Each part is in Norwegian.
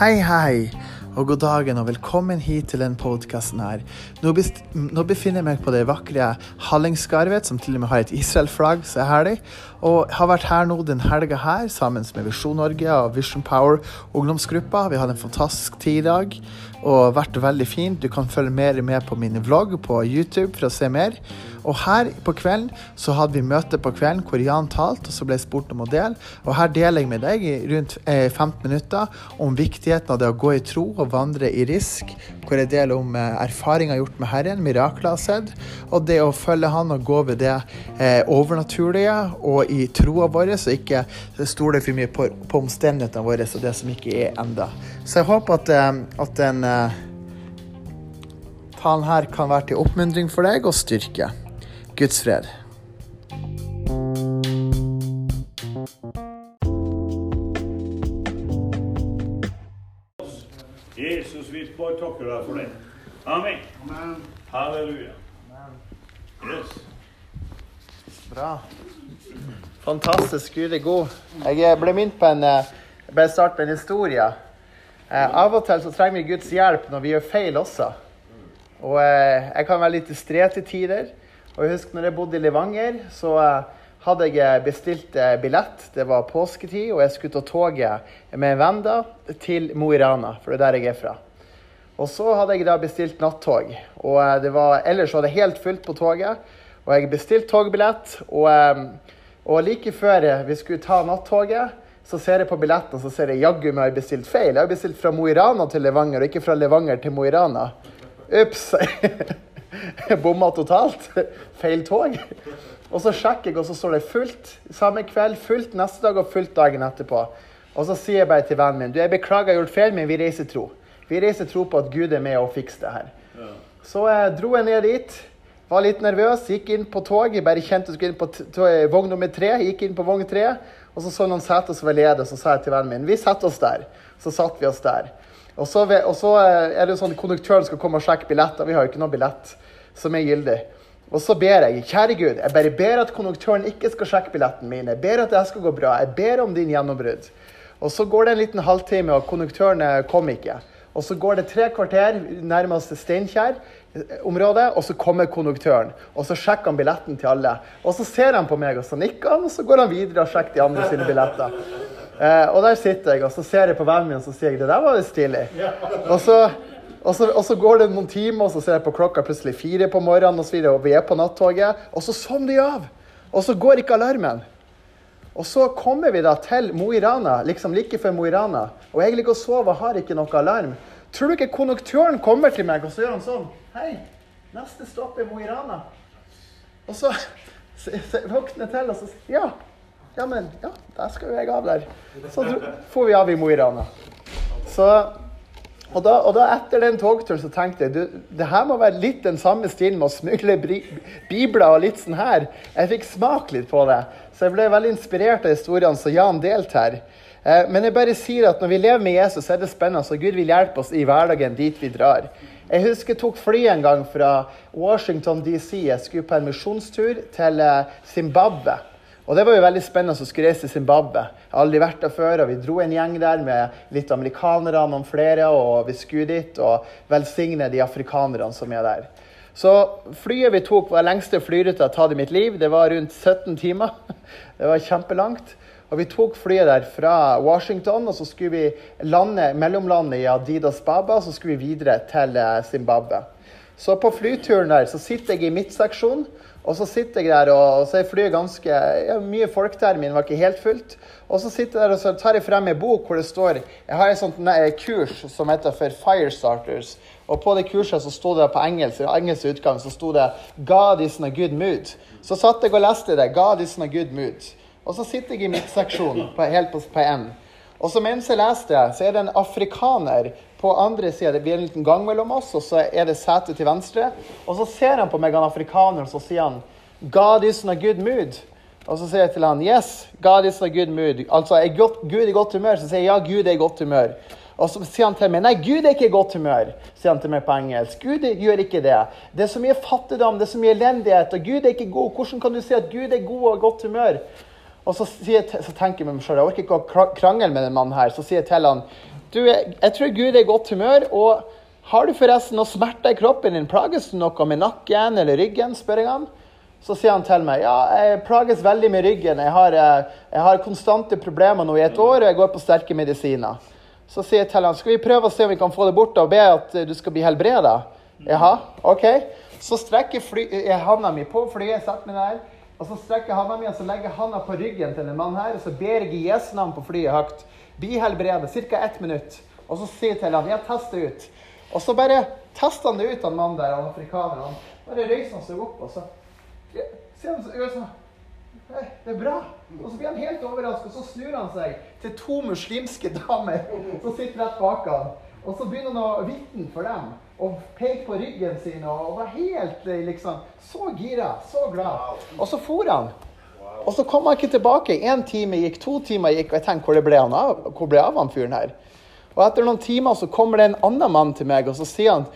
Hei, hei, og god dagen og velkommen hit til denne podkasten her. Nå, nå befinner jeg meg på det vakre Hallingskarvet, som til og med har et Israel-flagg, så er herlig. Og har vært her nå den helga her sammen med Visjon Norge og Vision Power ungdomsgruppa. Vi hadde en fantastisk tid i dag og vært veldig fint. Du kan følge mer med på mine vlogg på YouTube for å se mer. Og her på kvelden så hadde vi møte på kvelden hvor Jan talte, og så ble jeg spurt om å dele. Og her deler jeg med deg i rundt 15 minutter om viktigheten av det å gå i tro og vandre i risk. Hvor jeg deler om erfaringer gjort med Herren, mirakler jeg har sett, og det å følge Han og gå ved det eh, overnaturlige og i troa vår, og ikke stole for mye på, på omstendighetene våre og det som ikke er enda. Så jeg håper at, at den talen her kan være til oppmuntring for deg og styrke. Guds fred. Jesus, vi bare takker deg for det. Amen. Halleluja. Yes. Bra. Fantastisk. Gud er god. Jeg ble minnet på en Jeg Bare start med en historie. Eh, av og til så trenger vi Guds hjelp når vi gjør feil også. Og eh, jeg kan være litt distré til tider. Og jeg husker når jeg bodde i Levanger, så hadde jeg bestilt billett. Det var påsketid, og jeg skulle ta toget med en venn da, til Mo i Rana, for det er der jeg er fra. Og så hadde jeg da bestilt nattog. Og det var, ellers var det helt fullt på toget. Og jeg bestilte togbillett. Og, og like før vi skulle ta nattoget, så ser jeg på billetten så ser jeg jaggu meg har bestilt feil. Jeg har bestilt fra Mo i Rana til Levanger, og ikke fra Levanger til Mo i Rana. Ups! Bomma totalt. Feil tog. Og så sjekker jeg, og så står det fullt samme kveld, fullt neste dag og fullt dagen etterpå. Og så sier jeg bare til vennen min du, jeg beklager, jeg har gjort feil, men vi reiser tro. Vi reiser tro på at Gud er med og fikser det her. Ja. Så jeg dro jeg ned dit. Var litt nervøs, gikk inn på toget. Bare kjente jeg skulle inn på vogn nummer tre. Gikk inn på vogn tre, og så så noen seter som var ledige. Så sa jeg til vennen min vi setter oss der. Så satt vi oss der. Og så, og så er det jo sånn konduktøren skal komme og sjekke billetter. Vi har jo ikke noe billett som er gyldig. Og så ber jeg, kjære Gud, jeg bare ber at konduktøren ikke skal sjekke billetten min. Jeg ber at det skal gå bra. Jeg ber om din gjennombrudd. Og så går det en liten halvtime, og konduktøren kom ikke. Og så går det tre kvarter nærmest Steinkjer-området, og så kommer konduktøren. Og så sjekker han billetten til alle. Og så ser han på meg, og så nikker han, og så går han videre og sjekker de andre sine billetter. Eh, og der sitter jeg, og så ser jeg på vennen min og så sier jeg, det der var jo stilig. Og så, og, så, og så, går det noen timer, og så ser jeg på klokka plutselig fire på morgenen, og, så videre, og vi er på nattoget, og så sovner de av. Og så går ikke alarmen. Og så kommer vi da til Mo i Rana, liksom like før Mo i Rana. Og jeg ligger og sover har ikke noe alarm. Tror du ikke konduktøren kommer til meg, og så gjør han sånn Hei, neste stopp er Mo i Rana. Og så, våkner jeg til, og så sier Ja. Ja, men ja, der skal jo jeg av der. Så får vi av i Mo i Rana. Så og da, og da, etter den togturen så tenkte jeg du, det her må være litt den samme stilen med å smugle bibler og litt sånn her. Jeg fikk smake litt på det. Så jeg ble veldig inspirert av historiene som Jan delte her. Eh, men jeg bare sier at når vi lever med Jesus, så er det spennende. Så Gud vil hjelpe oss i hverdagen dit vi drar. Jeg husker jeg tok fly en gang fra Washington DC. Jeg skulle på en misjonstur til eh, Zimbabwe. Og det var jo veldig spennende å skulle reise til Zimbabwe. Jeg har aldri vært der før, og vi dro en gjeng der med litt amerikanere, noen flere, og vi skulle dit og velsigne de afrikanerne som er der. Så flyet vi tok, var lengste flyruta jeg har tatt i mitt liv. Det var rundt 17 timer. Det var kjempelangt. Og vi tok flyet der fra Washington, og så skulle vi lande, mellomlandet i Adidas Baba, og så skulle vi videre til eh, Zimbabwe. Så på flyturen der så sitter jeg i midtseksjonen. Og så sitter jeg der, og, så er flyet ganske ja, Mye folk der, min var ikke helt fullt. Og så sitter jeg der og så tar jeg frem en bok hvor det står Jeg har et sånt kurs som heter for Firestarters. Og på det kurset så sto det på engelsk, engelsk utgang så sto det 'God is in a good mood'. Så satt jeg og leste det. 'God is in a good mood'. Og så sitter jeg i midtseksjonen, helt på, på N. Og så mens jeg leste, så er det en afrikaner på andre sida. Det blir en liten gang mellom oss, og så er det sete til venstre. Og så ser han på meg, han afrikaneren, og så sier han God is in a good mood. Og så sier jeg til han Yes, God is in a good mood. Altså, er Gud i godt humør? Så sier jeg ja, Gud er i godt humør. Og så sier han til meg nei, Gud er ikke i godt humør. sier han til meg på engelsk. Gud gjør ikke det. Det er så mye fattigdom, det er så mye elendighet, og Gud er ikke god. Hvordan kan du si at Gud er god og i godt humør? Og så, jeg, så tenker jeg meg sjøl, jeg orker ikke å krangle med den mannen her. Så sier jeg til han du, jeg tror Gud er i godt humør. og har du forresten noe smerter i kroppen din? Plages du noe med nakken eller ryggen? spør jeg han. Så sier han til meg ja, jeg plages veldig med ryggen. Jeg har, eh, jeg har konstante problemer nå i et år, og jeg går på sterke medisiner. Så sier jeg til han skal vi prøve å se om vi kan få det bort og be at du skal bli helbreda. Jaha, OK. Så strekker jeg handa mi på flyet, setter meg der. Og så strekker handa mi og så legger jeg handa på ryggen til en mann her. Og så ber jeg i Jesu navn på flyet høyt. Bli helbredet. Ca. ett minutt. Og så sier jeg til han, jeg tester ut. Og så bare tester han det ut, han mannen der, han afrikaneren. Bare røyser han seg opp, og så sier han sånn det er bra. Og så blir han helt overrasket, og så snur han seg til to muslimske damer som sitter rett bak han. Og så begynner han å vitne for dem og pekte på ryggen sin og var helt eh, liksom så gira, så glad. Og så for han. Og så kom han ikke tilbake. Én time gikk, to timer gikk, og jeg tenkte hvor det ble han av, hvor ble av han fyren her? Og etter noen timer så kommer det en annen mann til meg, og så sier han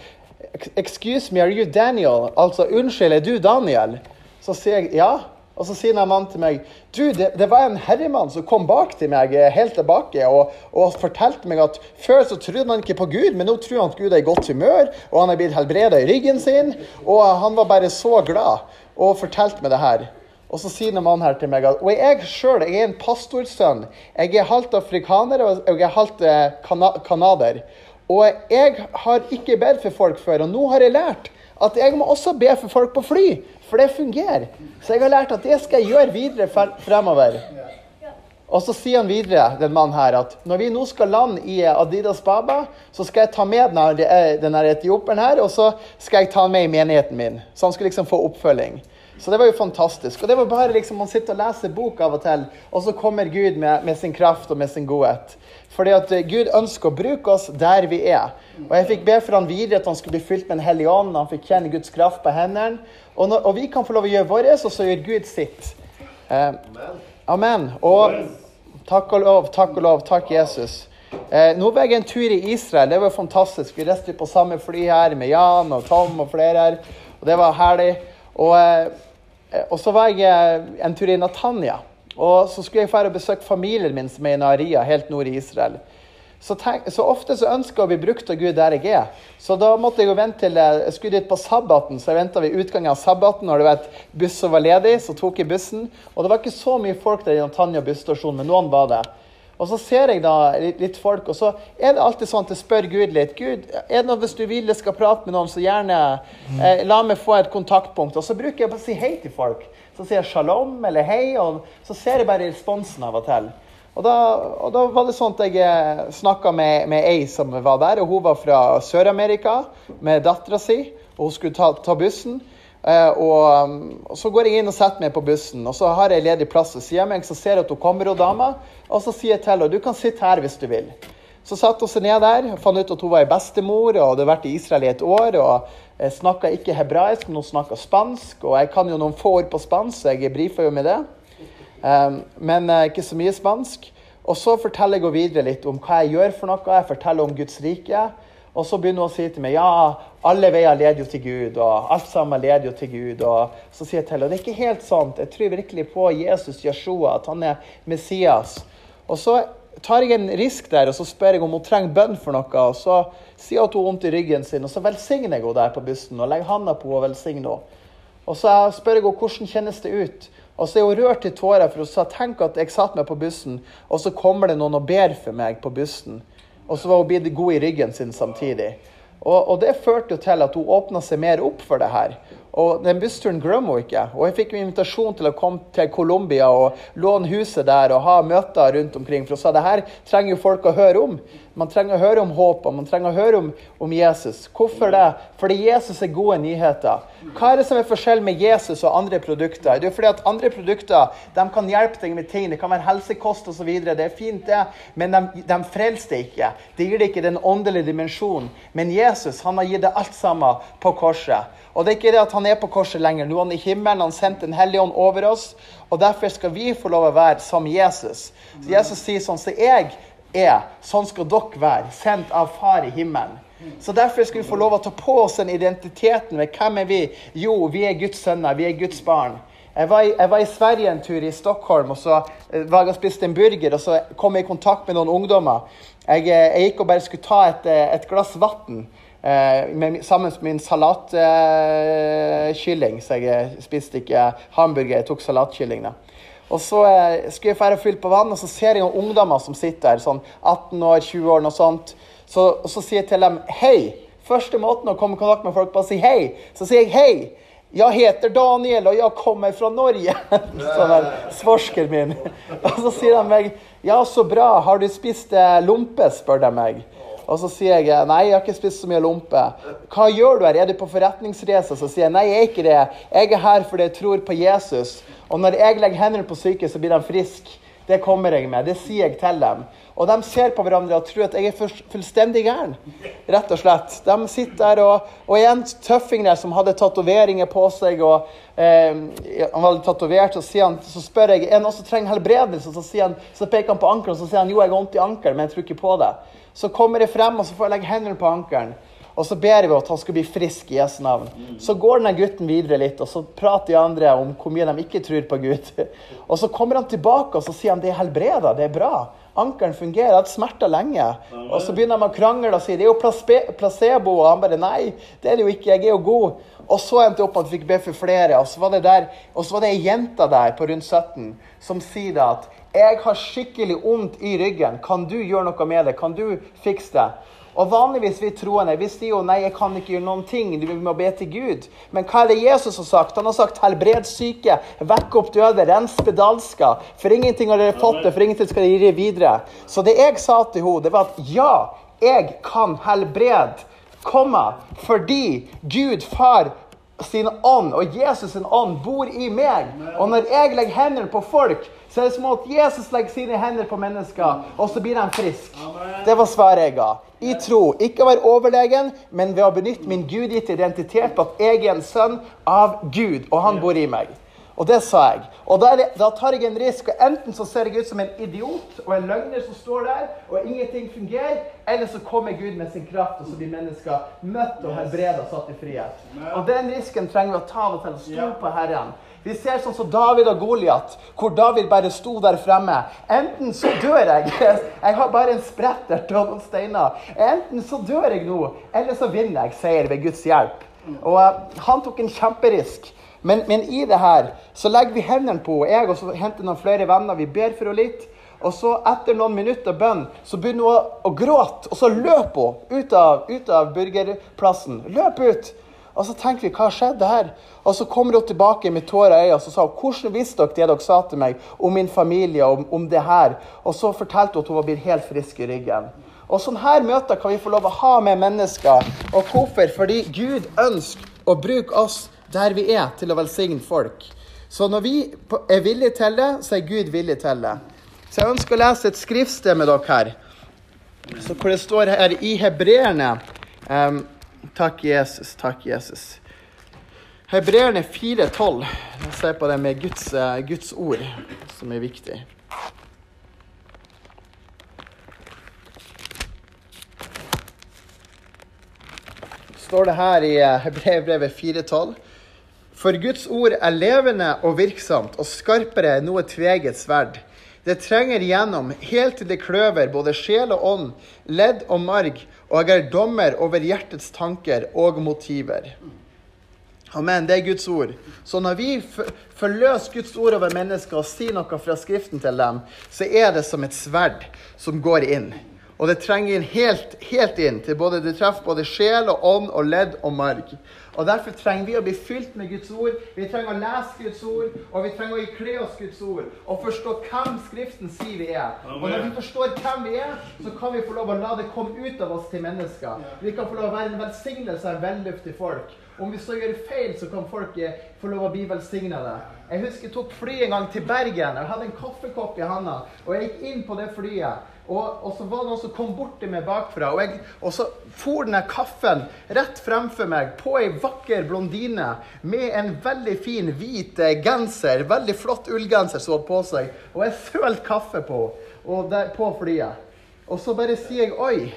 Excuse me, are you Daniel? Altså, unnskyld, er du Daniel? Så sier jeg ja. Og så sier en mann til meg du, det, det, var en herremann som kom bak til meg eh, helt tilbake og, og, fortalte meg at før så trodde han ikke på Gud, men nå tror han at Gud er i godt humør, og han er blitt helbreda i ryggen sin. Og han var bare så glad og fortalte meg det her. Og så sier en mann her til meg at Og jeg sjøl er en pastorsønn. Jeg er halvt afrikaner og jeg er halvt eh, kanader. Og jeg har ikke bedt for folk før, og nå har jeg lært at jeg må også be for folk på fly. For det fungerer. Så jeg har lært at det skal jeg gjøre videre fremover. Og så sier han videre, den mannen her, at når vi nå skal lande i Adidas Baba, så skal jeg ta med denne etioperen her, og så skal jeg ta han med i menigheten min. Så han skal liksom få oppfølging. Så det var jo fantastisk. Og det var bare liksom man sitter og leser bok av og til, og så kommer Gud med, med sin kraft og med sin godhet. Fordi at eh, Gud ønsker å bruke oss der vi er. Og jeg fikk be for han videre at han skulle bli fylt med Den hellige ånd. Han fikk kjenne Guds kraft på hendene. Og, når, og vi kan få lov å gjøre vårt, og så gjør Gud sitt. Eh, amen. Og takk og lov, takk og lov. Takk, Jesus. Eh, nå var jeg en tur i Israel. Det var fantastisk. Vi reiste på samme fly her med Jan og Tom og flere her. Og det var herlig. Og, eh, og så var jeg eh, en tur i Natanya. Og så skulle jeg dra og besøke familien min som er i Naria, helt nord i Israel. Så, tenk, så ofte så ønsker bli brukt av Gud der jeg er. Så da måtte jeg jo vente til jeg skulle dit på sabbaten, så jeg venta ved utgangen av sabbaten. Når det var et buss som var ledig, så tok jeg bussen. Og det var ikke så mye folk der i Tanja busstasjon, men noen var det. Og så ser jeg da litt, folk, og så er det alltid sånn at jeg spør Gud litt. Gud, er det noe hvis du vil jeg skal prate med noen, så gjerne eh, la meg få et kontaktpunkt. Og så bruker jeg bare å si hei til folk. Så sier jeg shalom eller hei, og så ser jeg bare responsen av og til. Og da, og da var det sånn at jeg eh, snakka med, med ei som var der, og hun var fra Sør-Amerika med dattera si, og hun skulle ta, ta bussen. Uh, og, um, og, Så går jeg inn og setter meg på bussen, og så har jeg ledig plass ved sida av meg. Så ser jeg at hun kommer, og dama, og så sier jeg til henne du kan sitte her hvis du vil. Så satte hun seg ned der, fant ut at hun var ei bestemor og hadde vært i Israel i et år. og Snakka ikke hebraisk, men hun snakka spansk. Og jeg kan jo noen få ord på spansk, så jeg brifa jo med det. Um, men uh, ikke så mye spansk. Og så forteller jeg henne videre litt om hva jeg gjør for noe. Jeg forteller om Guds rike. Og så begynner hun å si til meg ja, alle veier leder jo til Gud, og alt sammen leder jo til Gud. Og så sier jeg til henne det er ikke helt sant. Jeg tror virkelig på Jesus Yeshua, at han er Messias. Og så tar jeg en risk der og så spør jeg om hun trenger bønn for noe. og Så sier hun at hun har vondt i ryggen sin, og så velsigner jeg henne der på bussen og legger handa på henne og velsigner henne. Og så spør jeg henne hvordan kjennes det ut. Og så er hun rørt i tårer, for hun sa tenk at jeg satt meg på bussen, og så kommer det noen og ber for meg på bussen. Og så var hun blitt god i ryggen sin samtidig. Og, og det førte jo til at hun åpna seg mer opp for det her. Og den bussturen glemmer hun ikke. Og jeg fikk invitasjon til å komme til Colombia og låne huset der og ha møter rundt omkring. For hun sa det her trenger jo folk å høre om. Man trenger å høre om håpet, man trenger å høre om, om, Jesus. Hvorfor det? Fordi Jesus er gode nyheter. Hva er det som er forskjell med Jesus og andre produkter? Det er fordi at Andre produkter de kan hjelpe deg med ting. Det kan være helsekost osv. Det er fint, det. Men de, de frelser deg ikke. Det gir deg ikke den åndelige dimensjonen. Men Jesus han har gitt det alt sammen på korset. Og det er ikke det at han er på korset lenger. Nå er han i himmelen. Han sendte Den hellige ånd over oss. Og derfor skal vi få lov å være som Jesus. Så Jesus sier sånn Så jeg er, sånn skal dere være, sendt av Far i himmelen. Så Derfor skal vi få lov å ta på oss den identiteten med hvem er vi? Jo, vi er Guds sønner, vi er Guds barn. Jeg var, i, jeg var, i, Sverige en tur, i Stockholm, og så eh, var jeg og spiste en burger. Og så kom jeg i kontakt med noen ungdommer. Jeg, eh, jeg gikk og bare skulle ta et, eh, et glass vann eh, sammen med min salatkylling. Eh, så jeg spiste ikke hamburger, jeg tok salatkylling. da. Og så eh, skulle jeg fære fylle på vann, og så ser jeg noen ungdommer som sitter der, sånn 18 år, 20 år, noe sånt. Så, og så sier jeg til dem hei. Første måten å komme i kontakt med folk på, å si hei. Så sier jeg hei. Jeg heter Daniel, og jeg kommer fra Norge. sånn der svorsker min. Og så sier de meg Ja, så bra. Har du spist eh, lompe? spør de meg. Og så sier jeg nei, jeg har ikke spist så mye lompe. Hva gjør du her? Er du på forretningsreise? Så sier jeg nei, jeg er ikke det. Jeg er her fordi jeg tror på Jesus. Og når jeg legger hendene på syke, så blir de friske. Det kommer jeg med. Det sier jeg til dem. Og de ser på hverandre og tror at jeg er fullstendig gæren. Rett og slett. De sitter der og, og en tøffing der som hadde tatoveringer på seg. og eh, han var tatovert, så, han, så spør jeg er noen som trenger helbredelse. Så, han, så peker han på ankelen og så sier han, jo, jeg har vondt i ankelen, men jeg tror ikke på det. Så kommer jeg frem og så får jeg legge hendene på ankelen. Og så ber vi at han skal bli frisk i Jesu navn. Så går denne gutten videre litt, og så prater de andre om hvor mye de ikke tror på Gud. Og så kommer han tilbake og så sier han det er helbreda, det er bra. Ankelen fungerer. Jeg har hatt smerter lenge. Og så begynner de å krangle og si det er jo placebo. Og han bare nei, det er det jo ikke. Jeg er jo god. Og så endte det opp med at vi fikk be for flere. Og så var det der, og ei jente der på rundt 17 som sier at jeg har skikkelig vondt i ryggen. Kan du gjøre noe med det? Kan du fikse det? Og vanligvis vi troende vi sier jo nei, jeg kan ikke gjøre noen ting. Du må be til Gud. Men hva er det Jesus har sagt? Han har sagt helbred syke, vekk opp døde, rens spedalsker. For ingenting har dere fått det, for ingenting skal dere gi det videre. Så det jeg sa til henne, det var at ja, jeg kan helbrede. Komma, fordi Gud far sin ånd og Jesus sin ånd bor i meg. Og når jeg legger hendene på folk, så er det som at Jesus legger sine hender på mennesker, og så blir de friske. Det var svaret jeg ga. I tro. Ikke å være overlegen, men ved å benytte min gudgitte identitet på at jeg er en sønn av Gud, og han bor i meg. Og det sa jeg. Og da, det, da, tar jeg en risk. og Enten så ser jeg ut som en idiot og en løgner som står der, og ingenting fungerer, eller så kommer Gud med sin kraft, og så blir mennesker møtt og helbredet og satt i frihet. Og den risken trenger vi å ta av og til. Stol på Herren. Vi ser sånn som David og Goliat, hvor David bare sto der fremme. Enten så dør jeg, jeg har bare en sprettert og noen steiner. Enten så dør jeg nå, eller så vinner jeg seier ved Guds hjelp. Og uh, han tok en kjemperisk. Men, men, i det her så legger vi hendene på, og jeg og så henter noen flere venner. Vi ber for henne litt. Og så etter noen minutter bønn så begynner hun å, å gråte, og så løper hun ut av, ut av burgerplassen. Løp ut! Og så tenker vi, hva skjedde her? Og så kommer hun tilbake med tårer i øynene og så sa hun, hvordan visste dere det dere sa til meg om min familie om, om det her? Og så fortalte hun at hun var blitt helt frisk i ryggen. Og sånne her møter kan vi få lov å ha med mennesker. Og hvorfor? Fordi Gud ønsker å bruke oss der vi er, til å velsigne folk. Så når vi er villige til det, så er Gud villig til det. Så jeg ønsker å lese et skriftsted med dere her. Så hvor det står her i hebreerne um, Takk, Jesus. Takk, Jesus. Hebreerne 4,12. Se på det med Guds, uh, Guds ord, som er viktig. står det her i uh, Hebreerbrevet 4,12. For Guds ord er levende og virksomt og skarpere enn noe tveget sverd det trenger igjennom helt til det kløver både sjel og ånd, ledd og marg, og er dommer over hjertets tanker og motiver. Amen. Det er Guds ord. Så når vi forløser Guds ord over mennesker og sier noe fra Skriften til dem, så er det som et sverd som går inn. Og det trenger inn helt, helt inn til både det treffer både sjel og ånd og ledd og marg. Og Derfor trenger vi å bli fylt med Guds ord. Vi trenger å lese Guds ord, og vi trenger å ikle oss Guds ord. Og forstå hvem Skriften sier vi er. Og når vi forstår hvem vi er, så kan vi få lov å la det komme ut av oss til mennesker. Vi kan få lov å være en velsignelse av velluftige folk. Om vi så gjør feil, så kan folk få lov å bli velsigna. Jeg husker jeg tok fly en gang til Bergen. Jeg hadde en kaffekopp i handa, og jeg gikk inn på det flyet. Og, og, så var det noen som kom bort til meg bakfra, og, jeg, og så for denne kaffen rett fremfor meg på ei vakker blondine med en veldig fin hvit eh, genser, veldig flott ullgenser som hadde på seg, og jeg sølte kaffe på, der, på flyet. Og så bare sier jeg 'oi'.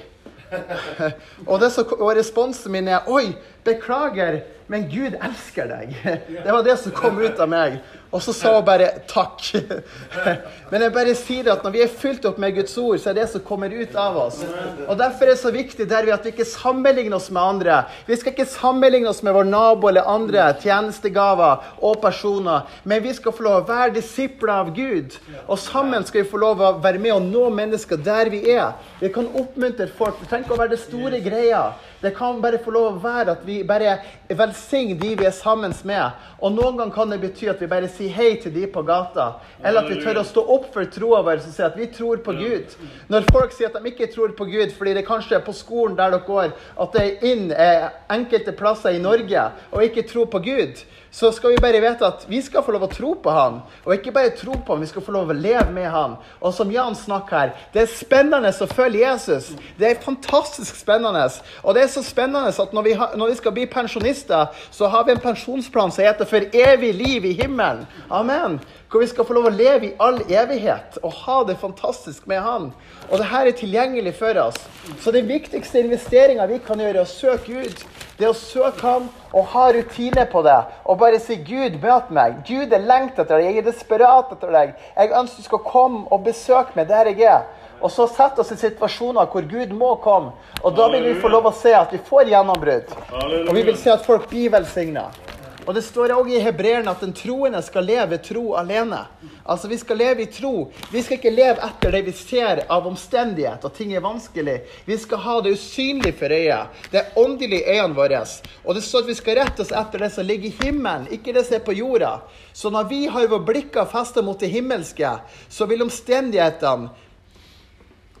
og, så, og, responsen min er 'oi, 'Beklager, men Gud elsker deg'. Det var det som kom ut av meg. Og så sa hun bare 'takk'. Men jeg bare sier at når vi er fylt opp med Guds ord, så er det som kommer ut av oss. Og Derfor er det så viktig der vi at vi ikke sammenligner oss med andre. Vi skal ikke sammenligne oss med vår nabo eller andre tjenestegaver og personer. Men vi skal få lov å være disipler av Gud. Og sammen skal vi få lov å være med og nå mennesker der vi er. Vi kan oppmuntre folk. Tenk trenger ikke å være det store greia. Det kan bare få lov å være at vi bare velsigner de vi er sammen med. Og noen ganger kan det bety at vi bare sier hei til de på gata. Eller at vi tør å stå opp for troa vår og si at vi tror på Gud. Når folk sier at de ikke tror på Gud fordi det kanskje er på skolen der dere går, at det er inn eh, enkelte plasser i Norge og ikke tror på Gud, så skal vi bare vite at vi skal få lov å tro på han. Og ikke bare tro på han, vi skal få lov å leve med han. Og som Jan snakker her, det er spennende å følge Jesus. Det er fantastisk spennende. Og det er så spennende at når vi, har, når vi skal bli pensjonister, så har vi en pensjonsplan som heter 'For evig liv i himmelen'. Amen. Hvor vi skal få lov å leve i all evighet og ha det fantastisk med Han. Og det her er tilgjengelig for oss. Så den viktigste investeringa vi kan gjøre, er å søke Gud. Det er å søke Han og ha rutine på det. Og bare si 'Gud, møt meg'. Gud, jeg lengter etter deg. Jeg er desperat etter deg. Jeg ønsker du skal komme og besøke meg der jeg er. Og så sette oss i situasjoner hvor Gud må komme. Og da vil vi få lov å se at vi får gjennombrudd. Og vi vil se at folk blir velsigna. Og det står også i hebreerne at den troende skal leve tro alene. Altså Vi skal leve i tro. Vi skal ikke leve etter det vi ser av omstendighet, og ting er vanskelig. Vi skal ha det usynlig for øyet. Det er åndelig i øynene våre. Og det står at vi skal rette oss etter det som ligger i himmelen, ikke det som er på jorda. Så når vi har våre blikker festet mot det himmelske, så vil omstendighetene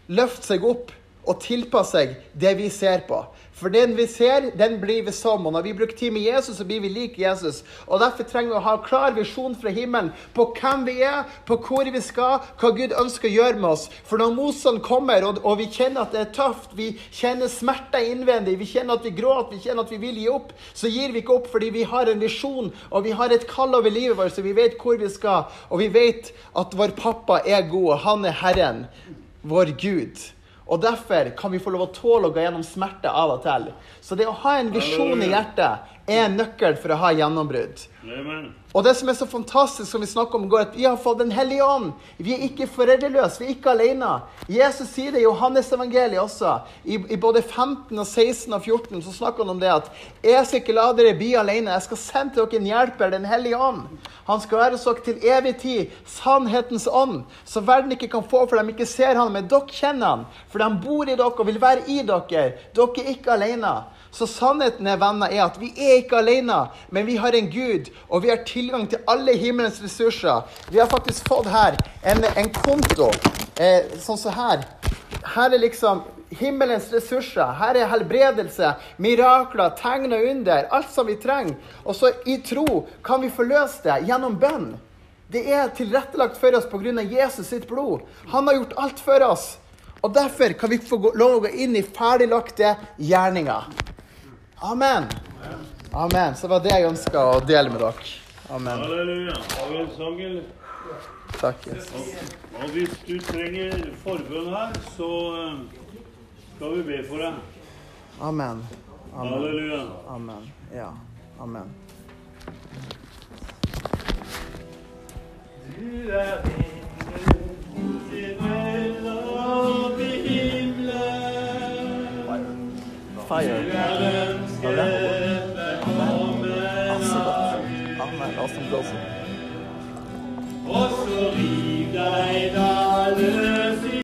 løfte seg opp og tilpasse seg det vi ser på. For den vi ser, den blir vi som. Og når vi bruker tid med Jesus, så blir vi lik Jesus. Og Derfor trenger vi å ha klar visjon fra himmelen på hvem vi er, på hvor vi skal, hva Gud ønsker å gjøre med oss. For når motstand kommer, og, og, vi kjenner at det er tøft, vi kjenner smerter innvendig, vi kjenner at vi gråter, vi kjenner at vi vil gi opp, så gir vi ikke opp fordi vi har en visjon, og vi har et kall over livet vårt, så vi vet hvor vi skal. Og vi vet at vår pappa er god, og han er Herren, vår Gud. Og derfor kan vi få lov å tåle å gå gjennom smerte av og til. Så det å ha en visjon i hjertet er nøkkel for å ha gjennombrudd. Og det som er så fantastisk, som vi snakker om går, at vi har fått Den hellige ånd. Vi er ikke foreldreløse, vi er ikke alene. Jesus sier det i Johannes-evangeliet også. I, I, både 15, og 16 og 14 så snakker han om det at jeg skal ikke la dere bli alene. Jeg skal sende til dere en hjelper, Den hellige ånd. Han skal være hos dere til evig tid. Sannhetens ånd. Så verden ikke kan få, for de ikke ser han, men dere kjenner han. For de bor i dere og vil være i dere. Dere er ikke alene. Så sannheten er, venner, er at vi er ikke alene, men vi har en Gud, og vi har tilgang til alle himmelens ressurser. Vi har faktisk fått her en, en konto, eh, sånn som så her. Her er liksom himmelens ressurser. Her er helbredelse, mirakler, tegn og under. Alt som vi trenger. Og så i tro kan vi forløse det gjennom bønn. Det er tilrettelagt for oss pga. Jesus sitt blod. Han har gjort alt for oss. Og derfor kan vi få lov å gå inn i ferdiglagte gjerninger. Amen. Amen. Så det var det jeg ønska å dele med dere. Amen. Halleluja. Takk, Jesus. Og, og hvis du trenger forbønn her, så eh, skal vi be for deg. Amen. Amen. Halleluja. Amen. Ja. Amen. Du er himmelen, himmelen, Fire. Fire. O solida edad.